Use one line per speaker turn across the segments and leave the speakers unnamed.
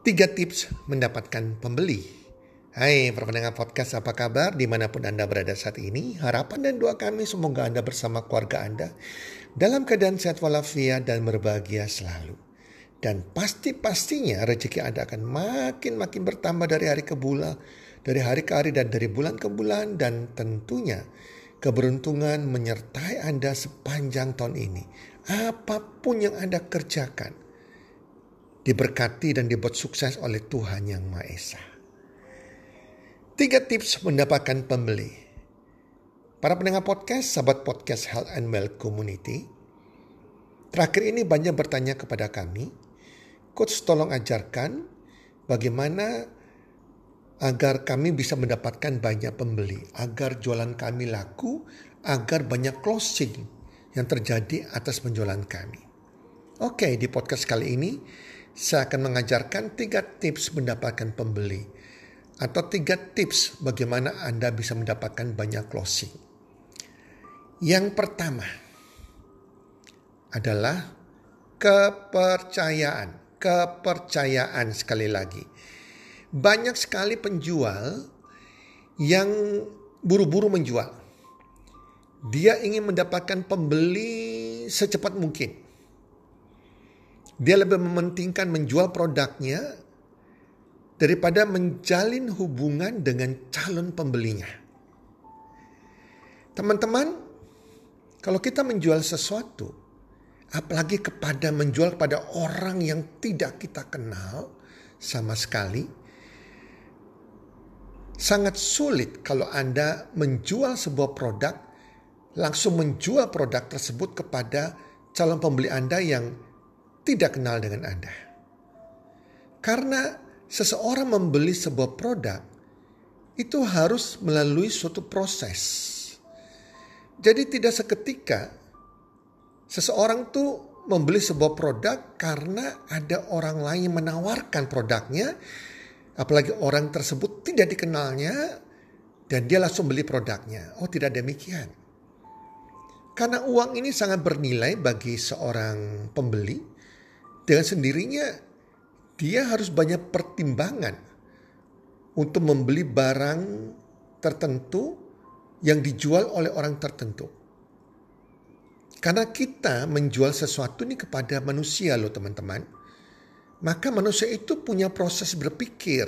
Tiga tips mendapatkan pembeli. Hai pendengar podcast apa kabar di mana pun Anda berada saat ini. Harapan dan doa kami semoga Anda bersama keluarga Anda dalam keadaan sehat walafiat dan berbahagia selalu. Dan pasti-pastinya rezeki Anda akan makin-makin bertambah dari hari ke bulan, dari hari ke hari dan dari bulan ke bulan dan tentunya keberuntungan menyertai Anda sepanjang tahun ini. Apa pun yang Anda kerjakan, diberkati dan dibuat sukses oleh Tuhan Yang Maha Esa. Tiga tips mendapatkan pembeli. Para pendengar podcast, sahabat podcast Health and Well Community, terakhir ini banyak bertanya kepada kami, Coach tolong ajarkan bagaimana agar kami bisa mendapatkan banyak pembeli, agar jualan kami laku, agar banyak closing yang terjadi atas penjualan kami. Oke, di podcast kali ini saya akan mengajarkan tiga tips mendapatkan pembeli atau tiga tips bagaimana Anda bisa mendapatkan banyak closing. Yang pertama adalah kepercayaan. Kepercayaan sekali lagi. Banyak sekali penjual yang buru-buru menjual. Dia ingin mendapatkan pembeli secepat mungkin dia lebih mementingkan menjual produknya daripada menjalin hubungan dengan calon pembelinya. Teman-teman, kalau kita menjual sesuatu, apalagi kepada menjual kepada orang yang tidak kita kenal sama sekali, sangat sulit kalau Anda menjual sebuah produk, langsung menjual produk tersebut kepada calon pembeli Anda yang tidak kenal dengan Anda. Karena seseorang membeli sebuah produk itu harus melalui suatu proses. Jadi tidak seketika seseorang tuh membeli sebuah produk karena ada orang lain yang menawarkan produknya, apalagi orang tersebut tidak dikenalnya dan dia langsung beli produknya. Oh, tidak demikian. Karena uang ini sangat bernilai bagi seorang pembeli, dengan sendirinya dia harus banyak pertimbangan untuk membeli barang tertentu yang dijual oleh orang tertentu. Karena kita menjual sesuatu ini kepada manusia loh teman-teman. Maka manusia itu punya proses berpikir.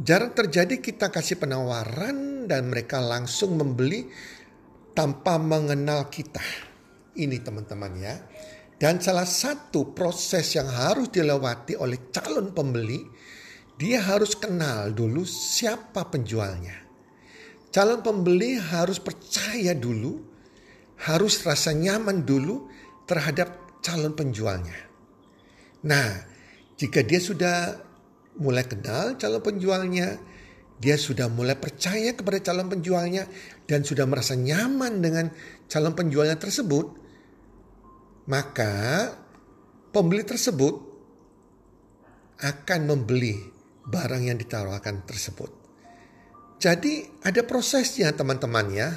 Jarang terjadi kita kasih penawaran dan mereka langsung membeli tanpa mengenal kita. Ini teman-teman ya. Dan salah satu proses yang harus dilewati oleh calon pembeli, dia harus kenal dulu siapa penjualnya. Calon pembeli harus percaya dulu, harus rasa nyaman dulu terhadap calon penjualnya. Nah, jika dia sudah mulai kenal calon penjualnya, dia sudah mulai percaya kepada calon penjualnya dan sudah merasa nyaman dengan calon penjualnya tersebut, maka pembeli tersebut akan membeli barang yang ditawarkan tersebut. Jadi ada prosesnya teman-teman ya.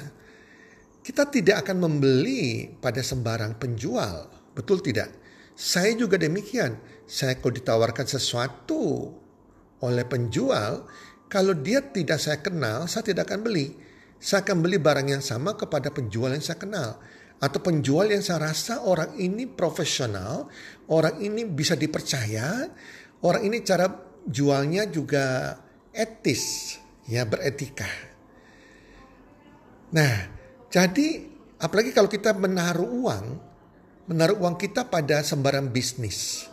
Kita tidak akan membeli pada sembarang penjual. Betul tidak? Saya juga demikian. Saya kalau ditawarkan sesuatu oleh penjual, kalau dia tidak saya kenal, saya tidak akan beli. Saya akan beli barang yang sama kepada penjual yang saya kenal atau penjual yang saya rasa orang ini profesional, orang ini bisa dipercaya, orang ini cara jualnya juga etis, ya beretika. Nah, jadi apalagi kalau kita menaruh uang, menaruh uang kita pada sembarang bisnis.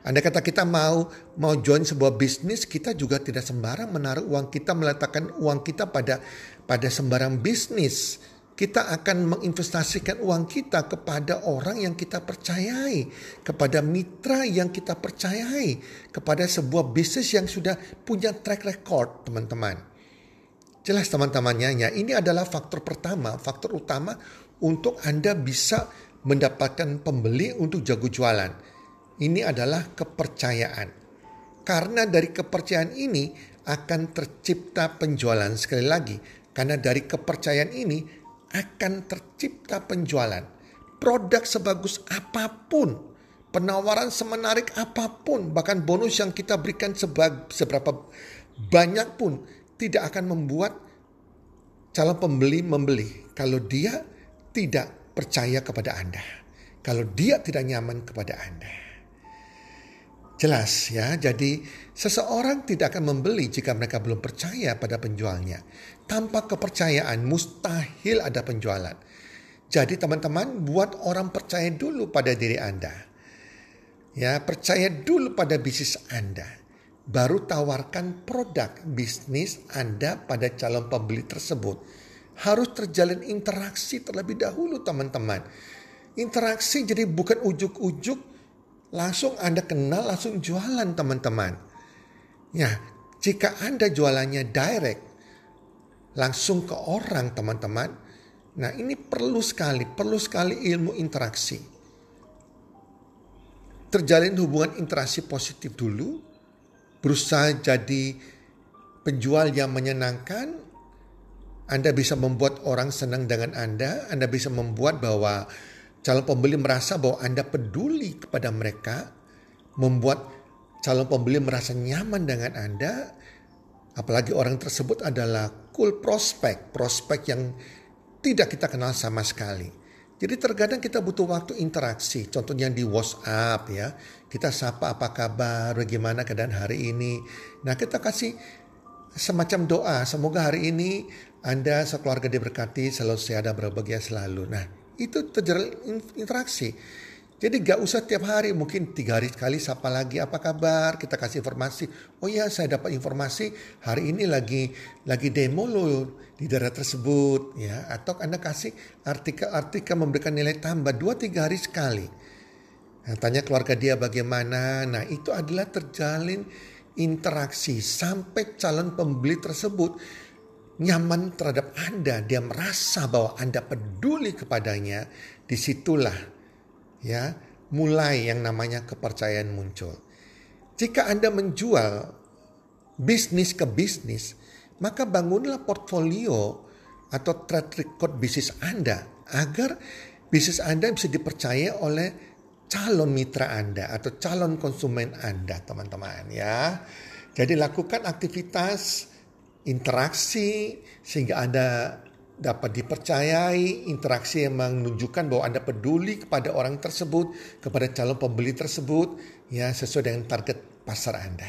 Anda kata kita mau mau join sebuah bisnis, kita juga tidak sembarang menaruh uang kita meletakkan uang kita pada pada sembarang bisnis kita akan menginvestasikan uang kita kepada orang yang kita percayai, kepada mitra yang kita percayai, kepada sebuah bisnis yang sudah punya track record, teman-teman. Jelas teman-temannya, ya, ini adalah faktor pertama, faktor utama untuk Anda bisa mendapatkan pembeli untuk jago jualan. Ini adalah kepercayaan. Karena dari kepercayaan ini akan tercipta penjualan sekali lagi. Karena dari kepercayaan ini akan tercipta penjualan. Produk sebagus apa pun penawaran semenarik apa pun, bahkan bonus yang kita berikan seberapa banyak pun tidak akan membuat calon pembeli membeli kalau dia tidak percaya kepada Anda. Kalau dia tidak nyaman kepada Anda. Jelas ya, jadi seseorang tidak akan membeli jika mereka belum percaya pada penjualnya. Tanpa kepercayaan mustahil ada penjualan. Jadi teman-teman buat orang percaya dulu pada diri Anda. Ya, percaya dulu pada bisnis Anda. Baru tawarkan produk bisnis Anda pada calon pembeli tersebut. Harus terjalin interaksi terlebih dahulu teman-teman. Interaksi jadi bukan ujuk-ujuk langsung Anda kenal langsung jualan teman-teman. Ya, jika Anda jualannya direct langsung ke orang teman-teman. Nah ini perlu sekali, perlu sekali ilmu interaksi. Terjalin hubungan interaksi positif dulu, berusaha jadi penjual yang menyenangkan, Anda bisa membuat orang senang dengan Anda, Anda bisa membuat bahwa calon pembeli merasa bahwa Anda peduli kepada mereka, membuat calon pembeli merasa nyaman dengan Anda, apalagi orang tersebut adalah cool prospek, prospek yang tidak kita kenal sama sekali. Jadi terkadang kita butuh waktu interaksi. Contohnya di WhatsApp ya. Kita sapa apa kabar, bagaimana keadaan hari ini. Nah kita kasih semacam doa. Semoga hari ini Anda sekeluarga diberkati, selalu sehat dan berbahagia selalu. Nah itu terjadi interaksi. Jadi gak usah tiap hari, mungkin tiga hari sekali sapa lagi apa kabar, kita kasih informasi. Oh ya saya dapat informasi hari ini lagi lagi demo loh di daerah tersebut ya. Atau Anda kasih artikel-artikel memberikan nilai tambah dua tiga hari sekali. Nah, tanya keluarga dia bagaimana. Nah itu adalah terjalin interaksi sampai calon pembeli tersebut nyaman terhadap Anda. Dia merasa bahwa Anda peduli kepadanya. Di situlah ya mulai yang namanya kepercayaan muncul. Jika Anda menjual bisnis ke bisnis, maka bangunlah portfolio atau track record bisnis Anda agar bisnis Anda bisa dipercaya oleh calon mitra Anda atau calon konsumen Anda, teman-teman ya. Jadi lakukan aktivitas interaksi sehingga Anda dapat dipercayai, interaksi yang menunjukkan bahwa Anda peduli kepada orang tersebut, kepada calon pembeli tersebut, ya sesuai dengan target pasar Anda.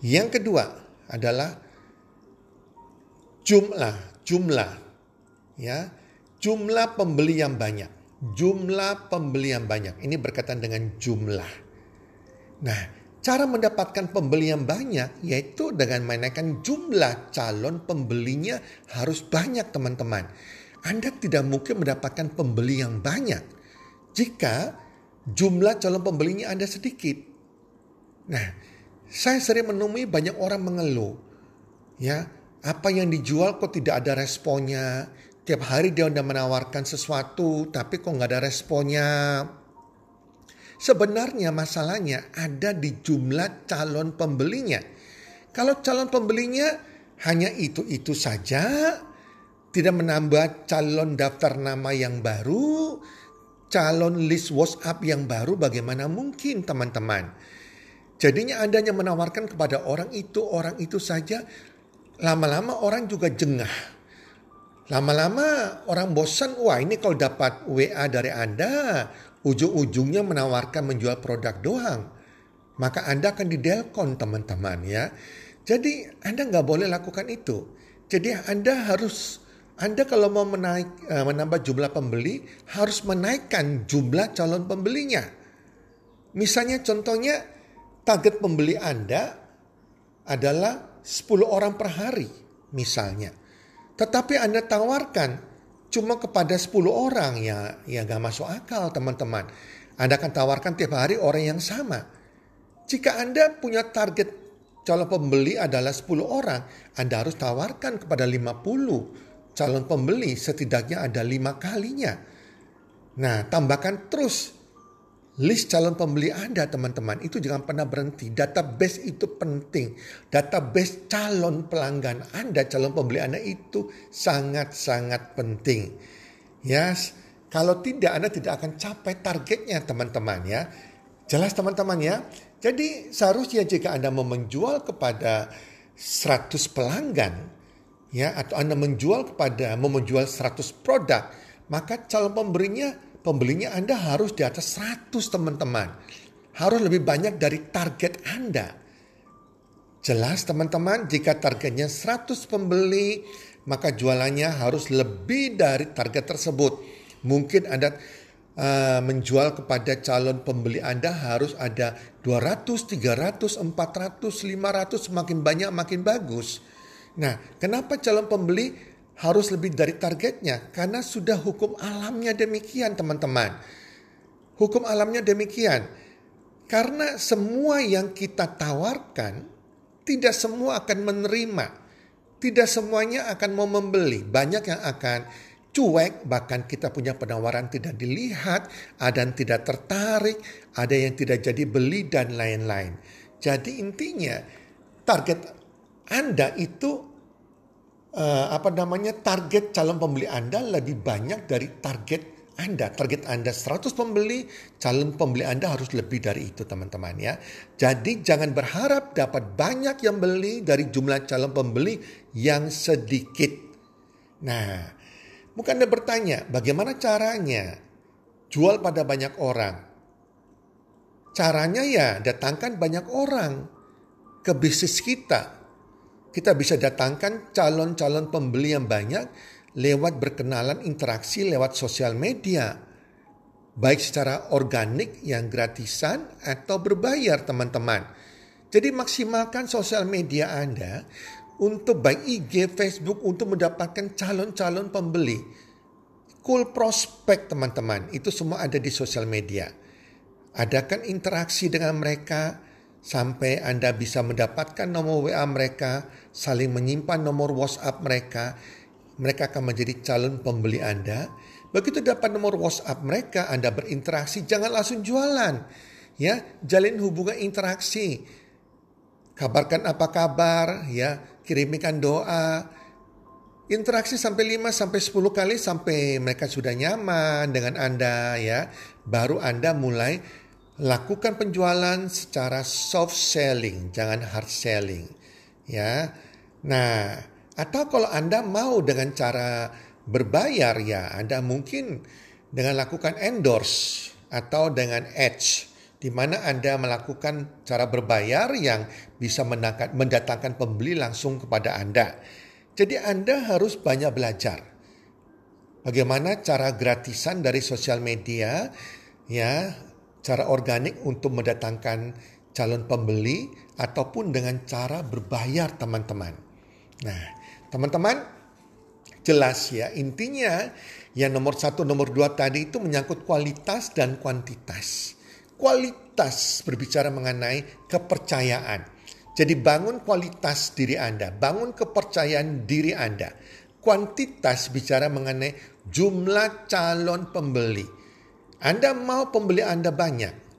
Yang kedua adalah jumlah, jumlah, ya, jumlah pembeli yang banyak, jumlah pembeli yang banyak. Ini berkaitan dengan jumlah. Nah, Cara mendapatkan pembeli yang banyak yaitu dengan menaikkan jumlah calon pembelinya harus banyak teman-teman. Anda tidak mungkin mendapatkan pembeli yang banyak jika jumlah calon pembelinya Anda sedikit. Nah, saya sering menemui banyak orang mengeluh. Ya, apa yang dijual kok tidak ada responnya. Tiap hari dia udah menawarkan sesuatu tapi kok nggak ada responnya Sebenarnya masalahnya ada di jumlah calon pembelinya. Kalau calon pembelinya hanya itu-itu saja, tidak menambah calon daftar nama yang baru, calon list WhatsApp yang baru bagaimana mungkin teman-teman. Jadinya Anda hanya menawarkan kepada orang itu, orang itu saja. Lama-lama orang juga jengah. Lama-lama orang bosan, wah ini kalau dapat WA dari Anda, ujung-ujungnya menawarkan menjual produk doang, maka Anda akan didelkon teman-teman ya. Jadi Anda nggak boleh lakukan itu. Jadi Anda harus anda kalau mau menaik, uh, menambah jumlah pembeli harus menaikkan jumlah calon pembelinya. Misalnya contohnya target pembeli Anda adalah 10 orang per hari misalnya. Tetapi Anda tawarkan cuma kepada 10 orang ya ya gak masuk akal teman-teman. Anda akan tawarkan tiap hari orang yang sama. Jika Anda punya target calon pembeli adalah 10 orang, Anda harus tawarkan kepada 50 calon pembeli setidaknya ada lima kalinya. Nah, tambahkan terus list calon pembeli Anda teman-teman itu jangan pernah berhenti. Database itu penting. Database calon pelanggan Anda, calon pembeli Anda itu sangat-sangat penting. Yes. kalau tidak Anda tidak akan capai targetnya teman-teman ya. Jelas teman-teman ya. Jadi seharusnya jika Anda mau menjual kepada 100 pelanggan ya atau Anda menjual kepada mau menjual 100 produk, maka calon pemberinya pembelinya Anda harus di atas 100 teman-teman. Harus lebih banyak dari target Anda. Jelas teman-teman jika targetnya 100 pembeli maka jualannya harus lebih dari target tersebut. Mungkin Anda uh, menjual kepada calon pembeli Anda harus ada 200, 300, 400, 500 semakin banyak makin bagus. Nah, kenapa calon pembeli harus lebih dari targetnya? Karena sudah hukum alamnya demikian, teman-teman. Hukum alamnya demikian. Karena semua yang kita tawarkan tidak semua akan menerima. Tidak semuanya akan mau membeli. Banyak yang akan cuek, bahkan kita punya penawaran tidak dilihat, ada yang tidak tertarik, ada yang tidak jadi beli dan lain-lain. Jadi intinya target Anda itu uh, apa namanya target calon pembeli Anda lebih banyak dari target anda, target Anda 100 pembeli, calon pembeli Anda harus lebih dari itu teman-teman ya. Jadi jangan berharap dapat banyak yang beli dari jumlah calon pembeli yang sedikit. Nah, bukan Anda bertanya bagaimana caranya jual pada banyak orang. Caranya ya datangkan banyak orang ke bisnis kita. Kita bisa datangkan calon-calon pembeli yang banyak lewat berkenalan interaksi lewat sosial media. Baik secara organik yang gratisan atau berbayar teman-teman. Jadi maksimalkan sosial media Anda untuk baik IG, Facebook untuk mendapatkan calon-calon pembeli. Cool prospek teman-teman, itu semua ada di sosial media. Adakan interaksi dengan mereka sampai Anda bisa mendapatkan nomor WA mereka, saling menyimpan nomor WhatsApp mereka, mereka akan menjadi calon pembeli Anda. Begitu dapat nomor WhatsApp mereka, Anda berinteraksi, jangan langsung jualan. Ya, jalin hubungan interaksi. Kabarkan apa kabar, ya, kirimkan doa. Interaksi sampai 5 sampai 10 kali sampai mereka sudah nyaman dengan Anda ya. Baru Anda mulai lakukan penjualan secara soft selling, jangan hard selling. Ya. Nah, atau kalau Anda mau dengan cara berbayar ya Anda mungkin dengan lakukan endorse atau dengan edge di mana Anda melakukan cara berbayar yang bisa mendatangkan pembeli langsung kepada Anda. Jadi Anda harus banyak belajar. Bagaimana cara gratisan dari sosial media ya, cara organik untuk mendatangkan calon pembeli ataupun dengan cara berbayar teman-teman. Nah, Teman-teman, jelas ya intinya yang nomor satu, nomor dua tadi itu menyangkut kualitas dan kuantitas. Kualitas berbicara mengenai kepercayaan. Jadi bangun kualitas diri Anda, bangun kepercayaan diri Anda. Kuantitas bicara mengenai jumlah calon pembeli. Anda mau pembeli Anda banyak,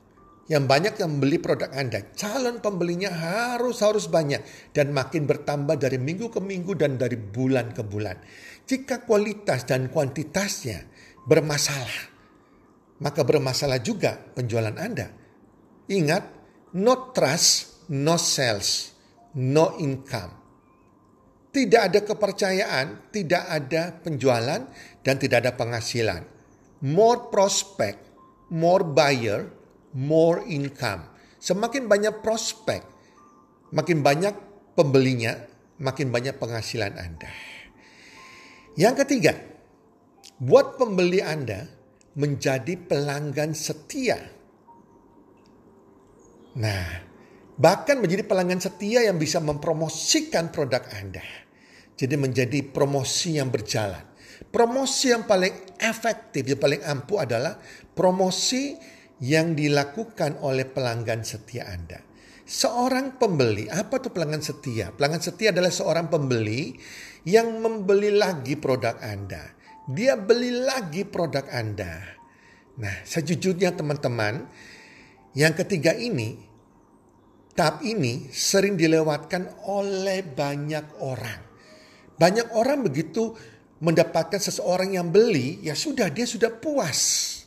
yang banyak yang membeli produk Anda. Calon pembelinya harus harus banyak dan makin bertambah dari minggu ke minggu dan dari bulan ke bulan. Jika kualitas dan kuantitasnya bermasalah, maka bermasalah juga penjualan Anda. Ingat, no trust, no sales, no income. Tidak ada kepercayaan, tidak ada penjualan, dan tidak ada penghasilan. More prospect, more buyer, more income. Semakin banyak prospek, makin banyak pembelinya, makin banyak penghasilan Anda. Yang ketiga, buat pembeli Anda menjadi pelanggan setia. Nah, bahkan menjadi pelanggan setia yang bisa mempromosikan produk Anda. Jadi menjadi promosi yang berjalan. Promosi yang paling efektif, yang paling ampuh adalah promosi yang dilakukan oleh pelanggan setia Anda. Seorang pembeli, apa tuh pelanggan setia? Pelanggan setia adalah seorang pembeli yang membeli lagi produk Anda. Dia beli lagi produk Anda. Nah, sejujurnya teman-teman, yang ketiga ini, tahap ini sering dilewatkan oleh banyak orang. Banyak orang begitu mendapatkan seseorang yang beli, ya sudah dia sudah puas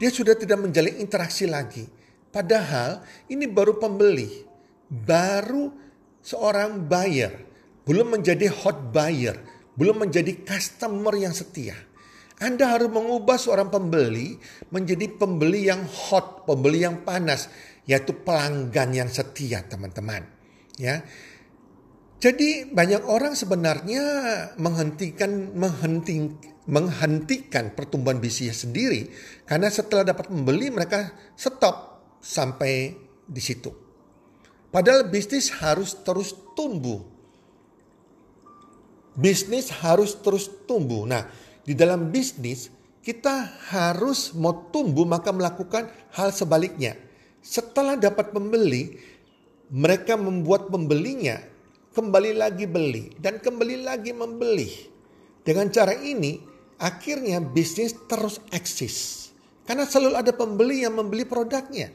dia sudah tidak menjalin interaksi lagi. Padahal ini baru pembeli, baru seorang buyer, belum menjadi hot buyer, belum menjadi customer yang setia. Anda harus mengubah seorang pembeli menjadi pembeli yang hot, pembeli yang panas, yaitu pelanggan yang setia, teman-teman. Ya. Jadi banyak orang sebenarnya menghentikan menghenti, menghentikan pertumbuhan bisnisnya sendiri karena setelah dapat membeli mereka stop sampai di situ. Padahal bisnis harus terus tumbuh. Bisnis harus terus tumbuh. Nah, di dalam bisnis kita harus mau tumbuh maka melakukan hal sebaliknya. Setelah dapat pembeli, mereka membuat pembelinya kembali lagi beli dan kembali lagi membeli. Dengan cara ini, akhirnya bisnis terus eksis. Karena selalu ada pembeli yang membeli produknya.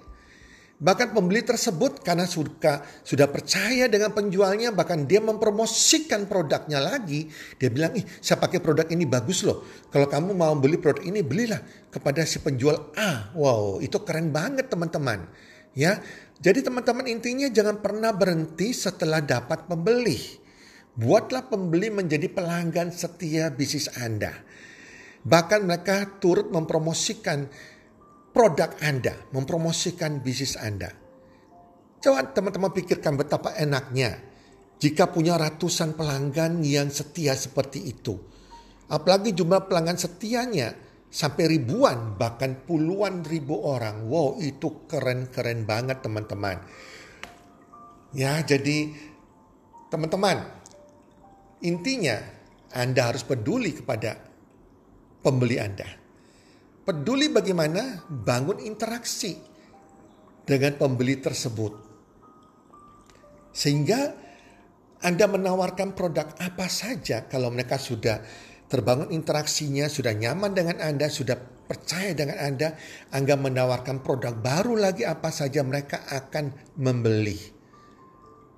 Bahkan pembeli tersebut karena suka, sudah percaya dengan penjualnya, bahkan dia mempromosikan produknya lagi. Dia bilang, ih saya pakai produk ini bagus loh. Kalau kamu mau beli produk ini, belilah kepada si penjual A. Wow, itu keren banget teman-teman. Ya, jadi teman-teman intinya jangan pernah berhenti setelah dapat pembeli. Buatlah pembeli menjadi pelanggan setia bisnis Anda. Bahkan mereka turut mempromosikan produk Anda, mempromosikan bisnis Anda. Coba teman-teman pikirkan betapa enaknya jika punya ratusan pelanggan yang setia seperti itu. Apalagi jumlah pelanggan setianya sampai ribuan bahkan puluhan ribu orang. Wow, itu keren-keren banget teman-teman. Ya, jadi teman-teman, intinya Anda harus peduli kepada pembeli Anda. Peduli bagaimana bangun interaksi dengan pembeli tersebut. Sehingga Anda menawarkan produk apa saja kalau mereka sudah terbangun interaksinya, sudah nyaman dengan Anda, sudah percaya dengan Anda, Anda menawarkan produk baru lagi apa saja mereka akan membeli.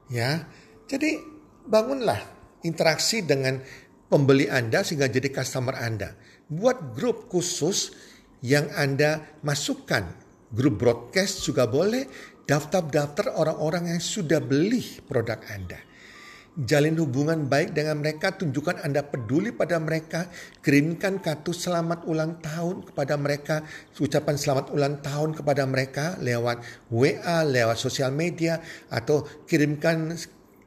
Ya. Jadi bangunlah interaksi dengan pembeli Anda sehingga jadi customer Anda. Buat grup khusus yang Anda masukkan. Grup broadcast juga boleh, daftar-daftar orang-orang yang sudah beli produk Anda. Jalin hubungan baik dengan mereka, tunjukkan Anda peduli pada mereka, kirimkan kartu selamat ulang tahun kepada mereka, ucapan selamat ulang tahun kepada mereka lewat WA, lewat sosial media, atau kirimkan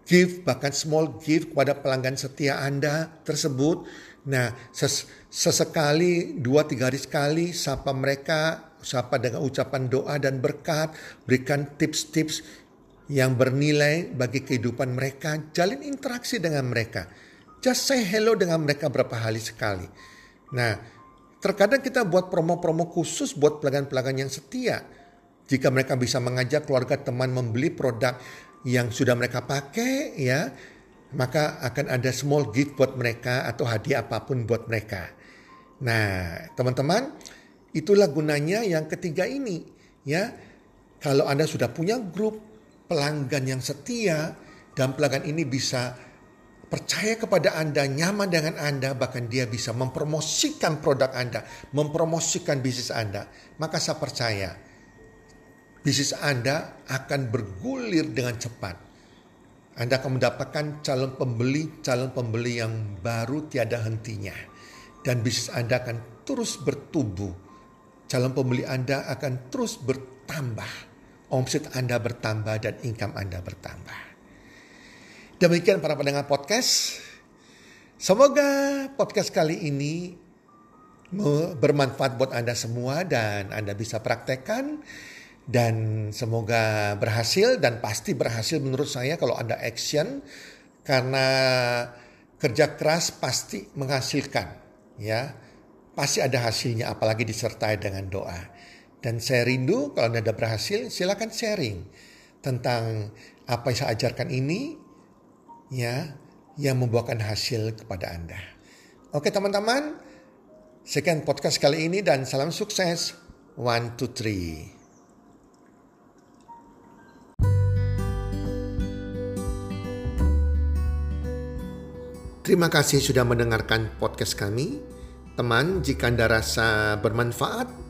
gift, bahkan small gift kepada pelanggan setia Anda tersebut. Nah, ses sesekali, dua tiga hari sekali, sapa mereka, sapa dengan ucapan doa dan berkat, berikan tips-tips yang bernilai bagi kehidupan mereka, jalin interaksi dengan mereka. Just say hello dengan mereka berapa kali sekali. Nah, terkadang kita buat promo-promo khusus buat pelanggan-pelanggan yang setia. Jika mereka bisa mengajak keluarga teman membeli produk yang sudah mereka pakai, ya, maka akan ada small gift buat mereka atau hadiah apa pun buat mereka. Nah, teman-teman, itulah gunanya yang ketiga ini, ya. Kalau Anda sudah punya grup, pelanggan yang setia dan pelanggan ini bisa percaya kepada Anda, nyaman dengan Anda, bahkan dia bisa mempromosikan produk Anda, mempromosikan bisnis Anda, maka saya percaya bisnis Anda akan bergulir dengan cepat. Anda akan mendapatkan calon pembeli, calon pembeli yang baru tiada hentinya. Dan bisnis Anda akan terus bertumbuh. Calon pembeli Anda akan terus bertambah omset Anda bertambah dan income Anda bertambah. Demikian para pendengar podcast. Semoga podcast kali ini bermanfaat buat Anda semua dan Anda bisa praktekkan dan semoga berhasil dan pasti berhasil menurut saya kalau Anda action karena kerja keras pasti menghasilkan ya pasti ada hasilnya apalagi disertai dengan doa. Dan saya rindu kalau Anda berhasil silakan sharing tentang apa yang saya ajarkan ini ya yang membuahkan hasil kepada Anda. Oke teman-teman, sekian podcast kali ini dan salam sukses. One, two, three. Terima kasih sudah mendengarkan podcast kami. Teman, jika Anda rasa bermanfaat,